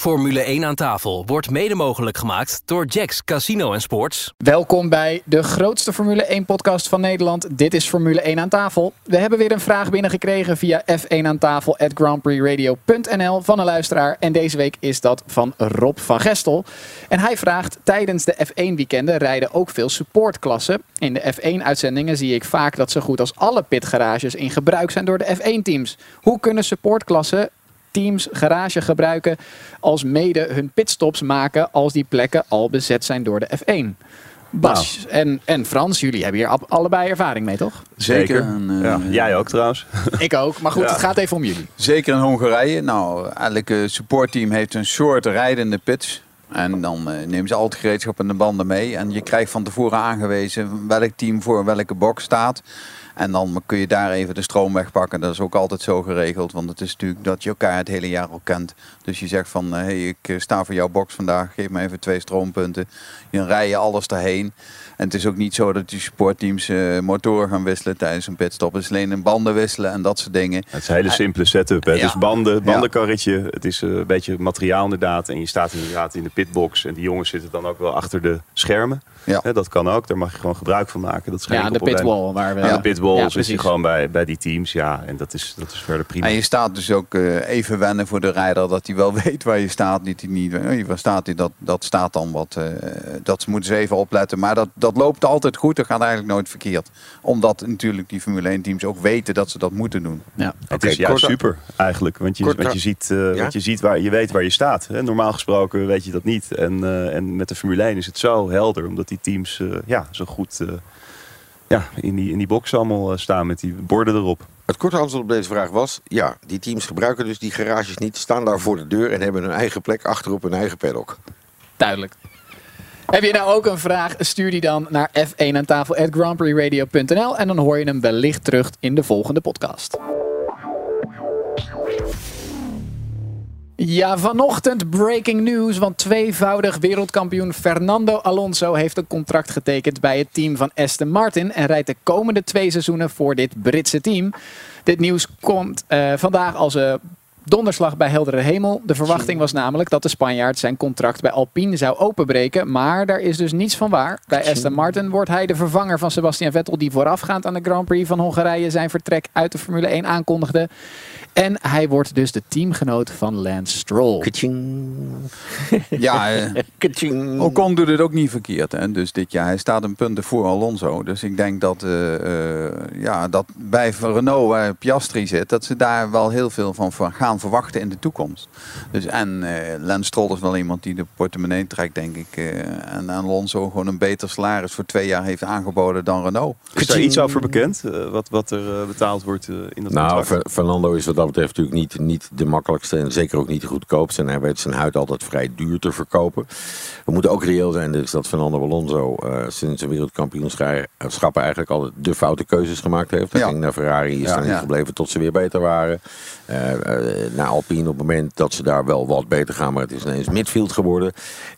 Formule 1 aan tafel wordt mede mogelijk gemaakt door Jacks Casino en Sports.
Welkom bij de grootste Formule 1 podcast van Nederland. Dit is Formule 1 aan tafel. We hebben weer een vraag binnengekregen via F1 aan tafel at grandprixradio.nl van een luisteraar. En deze week is dat van Rob van Gestel. En hij vraagt, tijdens de F1 weekenden rijden ook veel supportklassen. In de F1 uitzendingen zie ik vaak dat zo goed als alle pitgarages in gebruik zijn door de F1 teams. Hoe kunnen supportklassen teams garage gebruiken als mede hun pitstops maken als die plekken al bezet zijn door de F1. Bas
Nou.
en, en Frans, jullie hebben hier ab- allebei ervaring mee, toch?
Zeker.
En, eh,
ja, jij ook trouwens.
Ik ook, maar goed,
Ja.
het gaat even om jullie.
Zeker in Hongarije. Nou, elke supportteam heeft een soort rijdende pits. En dan eh, nemen ze al het gereedschap en de banden mee. En je krijgt van tevoren aangewezen welk team voor welke box staat. En dan kun je daar even de stroom wegpakken. Dat is ook altijd zo geregeld. Want het is natuurlijk dat je elkaar het hele jaar al kent. Dus je zegt van, hé, hey, ik eh, sta voor jouw box vandaag. Geef me even twee stroompunten. Dan rij je alles daarheen. En het is ook niet zo dat die supportteams eh, motoren gaan wisselen tijdens een pitstop. Het is alleen een banden wisselen en dat soort dingen.
Het is een hele simpele setup. Hè. Het is banden, bandenkarretje. Het is eh, een beetje materiaal inderdaad. En je staat inderdaad in de pitbox. En die jongens zitten dan ook wel achter de schermen.
Ja.
Hè, dat kan ook. Daar mag je gewoon gebruik van maken. Dat is geen
Ja, de pitwall waar we...
Aan de pitwall
Ja,
zit je gewoon bij, bij die teams. Ja, en dat is, dat is verder prima.
En je staat dus ook eh, even wennen voor de rijder dat hij wel weet waar je staat. Niet, niet eh, waar staat hij, dat, dat staat dan wat. eh, dat moeten ze even opletten. Maar dat, dat loopt altijd goed. Dat gaat eigenlijk nooit verkeerd. Omdat natuurlijk die Formule 1 teams ook weten dat ze dat moeten doen.
Ja.
Het is juist super eigenlijk. Want je, want je ziet, eh,
Ja?
want je, ziet waar, je weet waar je staat. Hè. Normaal gesproken weet je dat niet. En, eh, en met de Formule 1 is het zo helder. Omdat die teams eh, ja, zo goed eh, ja, in, die, in die box allemaal eh, staan met die borden erop.
Het korte antwoord op deze vraag was: ja, die teams gebruiken dus die garages niet, staan daar voor de deur en hebben hun eigen plek achterop hun eigen paddock.
Duidelijk. Heb je nou ook een vraag? Stuur die dan naar f1 aan tafel at en dan hoor je hem wellicht terug in de volgende podcast. Ja, vanochtend breaking news, want tweevoudig wereldkampioen Fernando Alonso heeft een contract getekend bij het team van Aston Martin en rijdt de komende twee seizoenen voor dit Britse team. Dit nieuws komt eh, vandaag als een donderslag bij heldere hemel. De verwachting was namelijk dat de Spanjaard zijn contract bij Alpine zou openbreken, maar daar is dus niets van waar. Bij Aston Martin wordt hij de vervanger van Sebastian Vettel die voorafgaand aan de Grand Prix van Hongarije zijn vertrek uit de Formule 1 aankondigde. En hij wordt dus de teamgenoot van Lance Stroll.
Ja, eh. Ocon doet het ook niet verkeerd. Hè? Dus dit jaar, hij staat een punten voor Alonso. Dus ik denk dat, eh, eh, ja, dat bij Renault, waar Piastri zit, dat ze daar wel heel veel van gaan verwachten in de toekomst. Dus, en eh Lance Stroll is wel iemand die de portemonnee trekt, denk ik. eh, en Alonso gewoon een beter salaris voor twee jaar heeft aangeboden dan Renault.
Is daar iets over bekend? wat, wat er betaald wordt in dat
Nou,
contract?
Fernando is wat dat betreft natuurlijk niet, niet de makkelijkste en zeker ook niet de goedkoopste. En hij weet zijn huid altijd vrij duur te verkopen. We moeten ook reëel zijn dus dat Fernando Alonso eh, sinds zijn wereldkampioenschappen eigenlijk altijd de foute keuzes gemaakt heeft. Hij
Ja.
ging naar Ferrari, is
Ja,
daar niet gebleven tot ze weer beter waren. Eh, eh, naar Alpine op het moment dat ze daar wel wat beter gaan, maar het is ineens midfield geworden.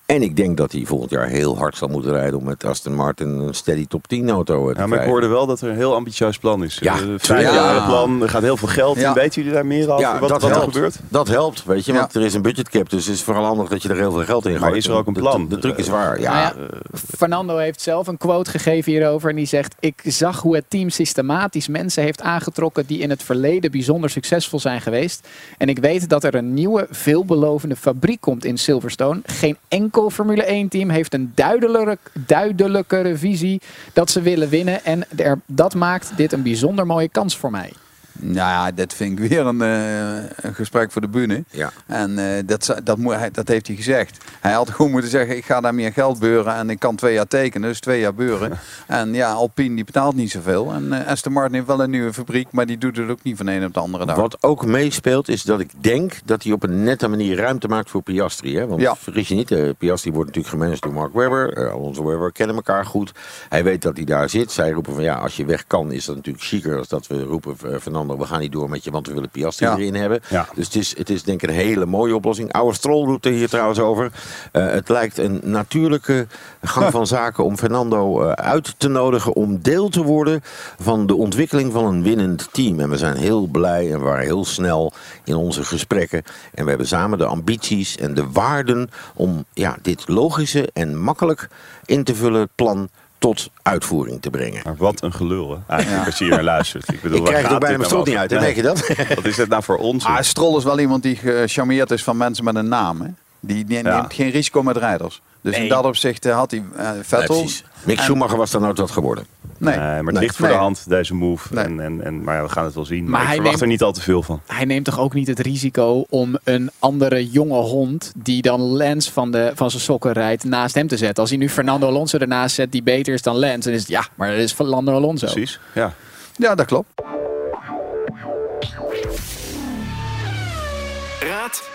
En ik denk dat hij volgend jaar heel hard zal moeten rijden om met Aston Martin een steady top 10 auto eh, te
Ja, maar ik hoorde wel dat er een heel ambitieus plan is.
Ja,
Een
tuurlijk.
vijfjarenplan, er gaat heel veel geld in. Weten jullie daar meer over?
Ja,
wat
dat
wat er
helpt.
gebeurt?
Dat helpt, weet je,
Ja.
want er is een budgetcap, dus het is vooral handig dat je er heel veel geld in
Maar
gooit.
is er ook een
De-
plan?
De, de truc is waar, ja.
Nou ja, Fernando heeft zelf een quote gegeven hierover. En die zegt: Ik zag hoe het team systematisch mensen heeft aangetrokken die in het verleden bijzonder succesvol zijn geweest. En ik weet dat er een nieuwe, veelbelovende fabriek komt in Silverstone. Geen enkel Formule 1 team heeft een duidelijker, duidelijkere visie dat ze willen winnen. En dat maakt dit een bijzonder mooie kans voor mij.
Nou ja, dit vind ik weer een, eh, een gesprek voor de bühne.
Ja.
En eh, dat, dat, moet, hij, dat heeft hij gezegd. Hij had gewoon moeten zeggen, ik ga daar meer geld beuren en ik kan twee jaar tekenen, dus twee jaar beuren. en ja, Alpine die betaalt niet zoveel. En eh, Aston Martin heeft wel een nieuwe fabriek, maar die doet het ook niet van een op de andere dag.
Wat ook meespeelt is dat ik denk dat hij op een nette manier ruimte maakt voor Piastri. Hè? Want
Ja.
vergis je niet, Piastri wordt natuurlijk gemanaged door Mark Webber. Alonso Webber kennen elkaar goed. Hij weet dat hij daar zit. Zij roepen van ja, als je weg kan is dat natuurlijk chiquer als dat we roepen eh, We gaan niet door met je, want we willen Piastri
Ja.
erin hebben.
Ja.
Dus het is, het is denk ik een hele mooie oplossing. Oude Stroll doet er hier trouwens over. Eh, het lijkt een natuurlijke gang van zaken om Fernando eh, uit te nodigen om deel te worden van de ontwikkeling van een winnend team. En we zijn heel blij en we waren heel snel in onze gesprekken. En we hebben samen de ambities en de waarden om ja, dit logische en makkelijk in te vullen plan tot uitvoering te brengen.
Maar wat een gelul, hè? Eigenlijk, als je hier naar luistert. Ik, bedoel,
Ik krijg er bijna mijn
nou
strot niet
over?
uit, hè?
Nee.
denk je dat?
Wat is het nou voor ons?
Ah, Stroll is wel iemand die gecharmeerd is van mensen met een naam. Hè? Die
Ja.
neemt geen risico met rijders. Dus in dat opzicht eh, had hij eh, Vettel.
Mick
En-
Schumacher was dan nooit wat geworden.
Nee.
Nee, maar het
Nee.
ligt voor
Nee.
de hand, deze move.
Nee.
En, en, en, maar ja, we gaan het wel zien.
Maar
Maar, ik
hij
verwacht
neemt-
er niet al te veel van.
Hij neemt toch ook niet het risico om een andere jonge hond die dan Lance van, de, van zijn sokken rijdt naast hem te zetten. Als hij nu Fernando Alonso ernaast zet die beter is dan Lance, dan is het ja, maar dat is Fernando Alonso.
Precies, ja.
Ja, dat klopt.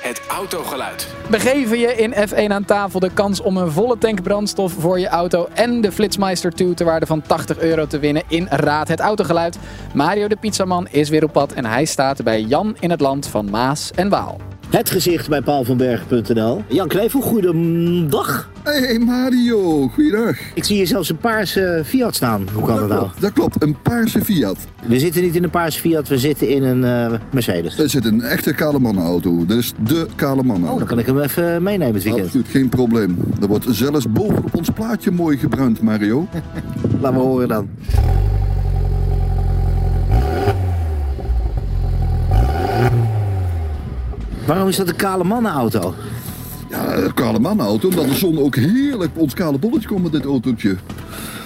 Het autogeluid.
We geven je in F1 aan tafel de kans om een volle tank brandstof voor je auto en de Flitsmeister 2 ter waarde van 80 euro te winnen in Raad het Autogeluid. Mario de Pizzaman is weer op pad en hij staat bij Jan in het land van Maas en Waal.
Het gezicht bij paalvanberg.nl. Jan Knevel, goedendag.
Hey Mario, goeiedag.
Ik zie hier zelfs een paarse Fiat staan. Hoe kan dat,
dat
nou?
klopt, dat klopt, een paarse Fiat.
We zitten niet in een paarse Fiat, we zitten in een eh, Mercedes.
Er zit een echte kale mannenauto. Dat is de kale
Oh,
mannenauto.
dan kan ik hem even meenemen het weekend.
Absoluut, geen probleem. Er wordt zelfs bovenop ons plaatje mooi gebruind, Mario.
Laat me horen dan. Waarom is dat een kale mannenauto?
Ja, een kale mannenauto, omdat de zon ook heerlijk op ons kale bolletje komt met dit autootje.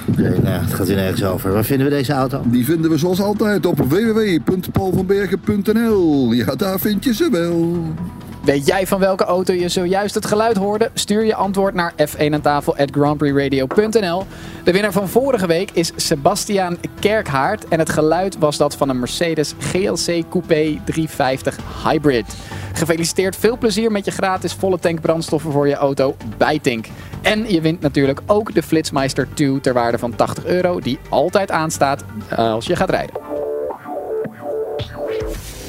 Oké, nou, het gaat hier nergens over. Waar vinden we deze auto?
Die vinden we zoals altijd op www.paulvanbergen.nl. Ja, daar vind je ze wel.
Weet jij van welke auto je zojuist het geluid hoorde? Stuur je antwoord naar f1 aan tafel at grandprixradio.nl. De winnaar van vorige week is Sebastiaan Kerkhaard. En het geluid was dat van een Mercedes GLC Coupé 350 Hybrid. Gefeliciteerd, veel plezier met je gratis volle tank brandstoffen voor je auto bij Tink. En je wint natuurlijk ook de Flitsmeister 2 ter waarde van 80 euro, die altijd aanstaat eh, als je gaat rijden.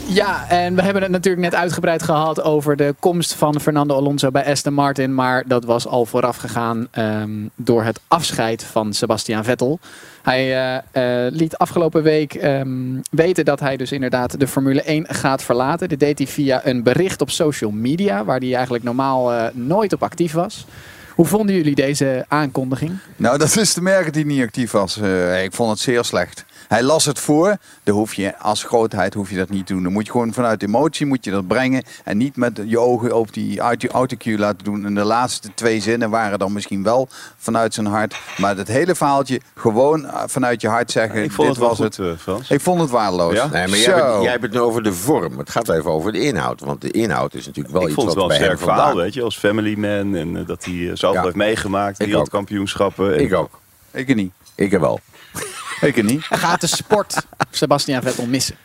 Ja, en we hebben het natuurlijk net uitgebreid gehad over de komst van Fernando Alonso bij Aston Martin. Maar dat was al vooraf gegaan ehm, door het afscheid van Sebastian Vettel. Hij eh, eh, liet afgelopen week ehm, weten dat hij dus inderdaad de Formule 1 gaat verlaten. Dit deed hij via een bericht op social media, waar hij eigenlijk normaal eh, nooit op actief was. Hoe vonden jullie deze aankondiging?
Nou, dat is te merken dat hij niet actief was. Ik vond het zeer slecht. Hij las het voor. Dan hoef je als grootheid hoef je dat niet te doen. Dan moet je gewoon vanuit emotie moet je dat brengen. En niet met je ogen op die auto- autocue laten doen. En de laatste twee zinnen waren dan misschien wel vanuit zijn hart. Maar het hele verhaaltje gewoon eh, vanuit je hart zeggen.
Ik vond
dit
het
was
goed, eh, Frans.
Ik vond het waardeloos.
Ja?
Nee, maar jij hebt, jij hebt het nu over de vorm. Het gaat even over de inhoud. Want de inhoud is natuurlijk wel
ik
iets
vond het
wat
wel een
bij hem
sterk verhaal,
vandaan-
weet je, als family man. En eh, dat hij zoveel
Ja.
heeft meegemaakt,
Ik
wereldkampioenschappen. En-
Ik ook.
Ik er niet.
Ik er wel.
Ik niet.
Gaat de sport Sebastian Vettel missen?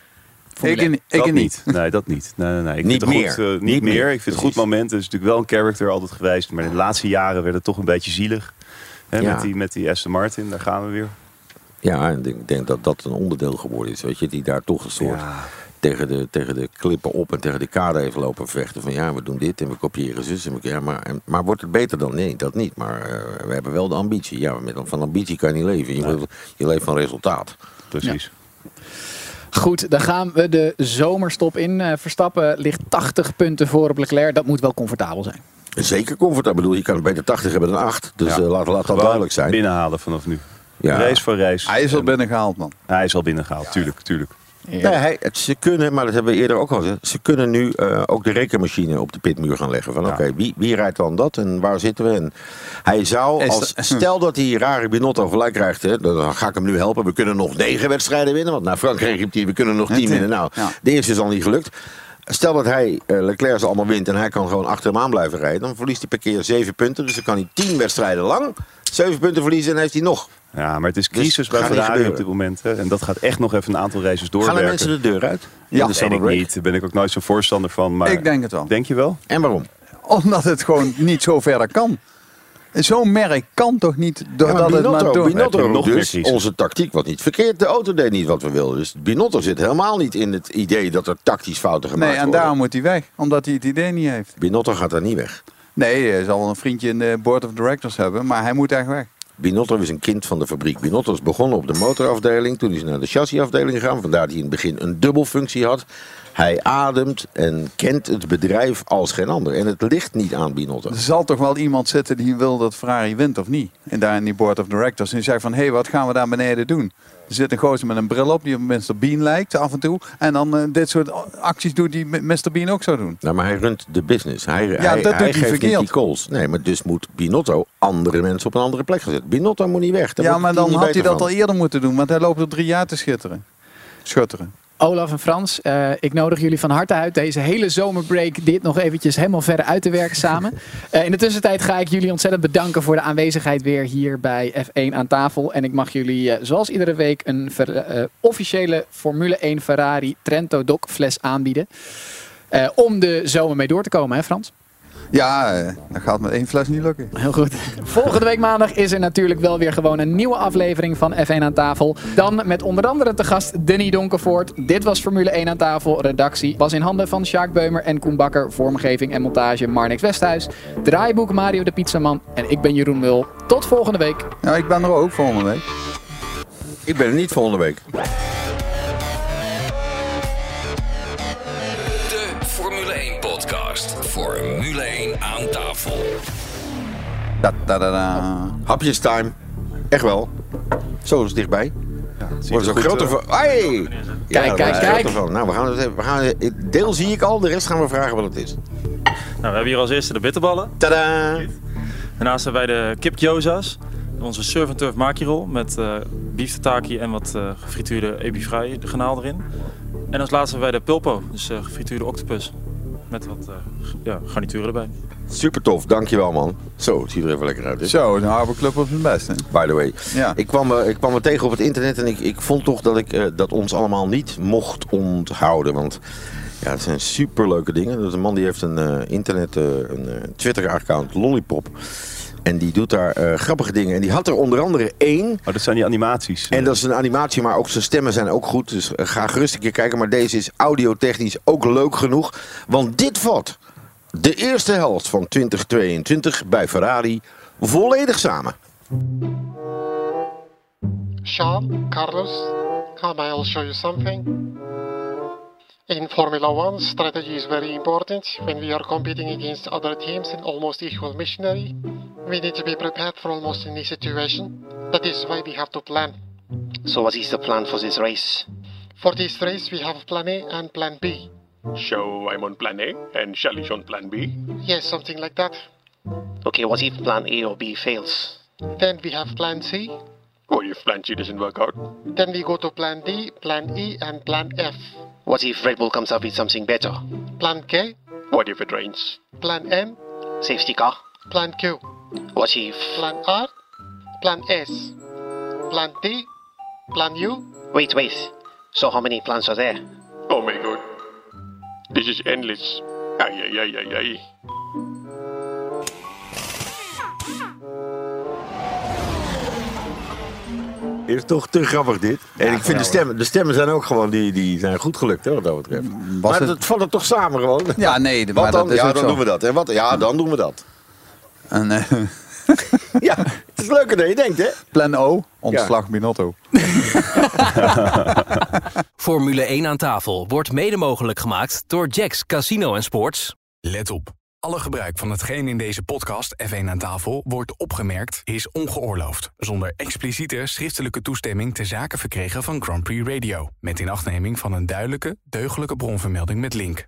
Ik niet. Ik
dat
niet.
Nee, dat niet. Nee, nee, nee. Ik
Niet
vind het
meer.
Goed, eh, niet,
Niet
meer.
meer.
Ik vind het goed moment. Het is natuurlijk wel een character altijd geweest. Maar in de laatste jaren werd het toch een beetje zielig. Hè,
Ja.
met, die, met die Aston Martin, daar gaan we weer.
Ja, en ik denk dat dat een onderdeel geworden is. Weet je, die daar toch een soort tegen, de, tegen de klippen op en tegen de kade even lopen vechten. Van ja, we doen dit en we kopiëren zus. En we, ja, maar, en- maar wordt het beter dan? Nee, dat niet. Maar eh, we hebben wel de ambitie. Ja, met, van ambitie kan je niet leven. Je, moet- je leeft van resultaat.
Precies.
Goed, dan gaan we de zomerstop in. Eh, Verstappen ligt 80 punten voor op Leclerc. Dat moet wel comfortabel zijn.
Zeker comfortabel. Ik bedoel, je kan het beter 80 hebben dan 8. Dus
Ja.
eh, laat, laat dat duidelijk zijn.
binnenhalen vanaf nu.
Ja.
Race voor race.
Hij is al binnengehaald, man.
Hij is al binnengehaald, tuurlijk, tuurlijk.
Nee, hij, het, ze kunnen, maar dat hebben we eerder ook al gezegd. Ze kunnen nu eh, ook de rekenmachine op de pitmuur gaan leggen. Van oké, wie, wie rijdt dan dat en waar zitten we? En hij zou, als, stel dat hij Rari Binotto gelijk krijgt, hè, dan ga ik hem nu helpen. We kunnen nog negen wedstrijden winnen. Want naar Frankrijk riep hij, we kunnen nog tien winnen. Nou,
Ja.
de eerste is al niet gelukt. Stel dat hij eh, Leclerc ze allemaal wint en hij kan gewoon achter hem aan blijven rijden. Dan verliest hij per keer zeven punten. Dus dan kan hij tien wedstrijden lang zeven punten verliezen en heeft hij nog.
Ja, maar het is
Dus
crisis bij
gaat niet
Ferrari op dit moment. Hè. En dat gaat echt nog even een aantal races
Gaan
doorwerken.
de mensen de deur uit?
Ja,
de
weet ik
break?
niet. Daar ben ik ook nooit zo'n voorstander van. Maar
Ik denk het wel.
Denk je wel?
En waarom?
Omdat het gewoon niet zo verder kan. Zo'n merk kan toch niet
Ja,
doordat
maar
het maar
Binotto,
door...
Binotto
nog
dus, onze tactiek was niet verkeerd. De auto deed niet wat we wilden. Dus Binotto zit helemaal niet in het idee dat er tactisch fouten gemaakt
Nee, en
worden.
daarom moet hij weg. Omdat hij het idee niet heeft.
Binotto gaat daar niet weg.
Nee, hij zal wel een vriendje in de board of directors hebben. Maar hij moet echt weg.
Binotto is een kind van de fabriek. Binotto is begonnen op de motorafdeling. Toen is hij naar de chassisafdeling gegaan. Vandaar dat hij in het begin een dubbelfunctie had. Hij ademt en kent het bedrijf als geen ander. En het ligt niet aan Binotto.
Er zal toch wel iemand zitten die wil dat Ferrari wint of niet. En daar in die board of directors. En die zegt van, hé, hey, wat gaan we daar beneden doen? Er zit een gozer met een bril op die op Mr. Bean lijkt af en toe. En dan eh, dit soort acties doet die Mr. Bean ook zou doen.
Nou, maar hij runt de business. Hij,
Ja,
hij,
dat doet
hij geeft niet die calls. Nee, maar dus moet Binotto andere mensen op een andere plek zetten. Binotto moet niet weg. Daar
ja, maar dan had hij dat al eerder moeten doen. Want hij loopt er drie jaar te schitteren. Schutteren.
Olaf en Frans, eh, ik nodig jullie van harte uit deze hele zomerbreak dit nog eventjes helemaal verder uit te werken samen. Eh, in de tussentijd ga ik jullie ontzettend bedanken voor de aanwezigheid weer hier bij F1 aan tafel. En ik mag jullie eh, zoals iedere week een officiële Formule 1 Ferrari Trento Doc fles aanbieden. Om de zomer mee door te komen, hè Frans?
Ja, eh, dat gaat met één fles niet lukken.
Heel goed. Volgende week maandag is er natuurlijk wel weer gewoon een nieuwe aflevering van F1 aan tafel. Dan met onder andere te gast Denny Donkervoort. Dit was Formule 1 aan tafel. Redactie was in handen van Sjaak Beumer en Koen Bakker. Vormgeving en montage Marnix Westhuis. Draaiboek Mario de Pizzaman. En ik ben Jeroen Mul. Tot volgende week.
Ja, ik ben er ook volgende week.
Ik ben er niet volgende week.
De Formule 1 podcast. Formule 1 aan tafel.
Da, da, da, da.
Hapjes time. Echt wel. Zo is het dichtbij. Wordt
er
zo groter van. Hey!
Kijk,
Ja,
kijk,
is
kijk.
Van. Nou, we gaan het. We gaan, deel zie ik al, de rest gaan we vragen wat het is.
Nou, we hebben hier als eerste de bitterballen.
Tada!
Daarnaast hebben wij de kip gyoza's. Onze surf and turf makirol met eh beef tataki en wat eh, gefrituurde ebi-vrij granaal erin. En als laatste hebben wij de pulpo, dus eh, gefrituurde octopus. Met wat eh, g- ja, garnituren erbij.
Super tof, dankjewel man. Zo, het ziet er even lekker uit. Hè?
Zo, de Harbor Club op zijn best. Hè?
By the way.
Ja.
Ik, kwam, eh, ik kwam er tegen op het internet en ik, ik vond toch dat ik eh, dat ons allemaal niet mocht onthouden. Want ja, het zijn superleuke dingen. Dat is een man die heeft een eh, internet, eh, een eh, Twitter-account, Lollipop. En die doet daar eh, grappige dingen. En die had er onder andere één.
Oh, dat zijn die animaties.
En dat is een animatie, maar ook zijn stemmen zijn ook goed. Dus ga gerust een keer kijken. Maar deze is audiotechnisch ook leuk genoeg. Want dit vat de eerste helft van 2022 bij Ferrari volledig samen.
Sean, Carlos, come I'll show you something. In Formula One, strategy is very important. When we are competing against other teams in almost equal machinery, we need to be prepared for almost any situation. That is why we have to plan.
So what is the plan for this race?
For this race, we have plan A and plan B.
So I'm on plan A and Shelly's on plan B.
Yes, something like that.
Okay, what if plan A or B fails?
Then we have plan C.
What if plan C doesn't work out?
Then we go to plan D, plan E, and plan F.
What if Red Bull comes up with something better?
Plan K,
What if it rains?
plan M,
Safety car?
plan Q,
What if...
plan R, plan S, plan T, plan U.
Wait, wait. So how many plans are there?
Oh my This is endless. Ay, ay, ay, ay.
Is toch te grappig dit? En ik vind de stemmen, de stemmen zijn ook gewoon, die, die zijn goed gelukt hè, wat dat betreft.
Was
maar
het-
het valt er toch samen gewoon?
Ja, nee,
Wat
maar
dan?
dat is
ja,
ook
dan
zo.
doen we dat. En wat? Ja, dan doen we dat.
En, eh,
Ja, het is leuker dan je denkt hè?
plan O, ontslag Binotto.
Formule 1 aan tafel wordt mede mogelijk gemaakt door Jacks Casino en Sports.
Let op. Alle gebruik van hetgeen in deze podcast F1 aan tafel wordt opgemerkt is ongeoorloofd. Zonder expliciete schriftelijke toestemming te zaken verkregen van Grand Prix Radio. Met inachtneming van een duidelijke, deugdelijke bronvermelding met link.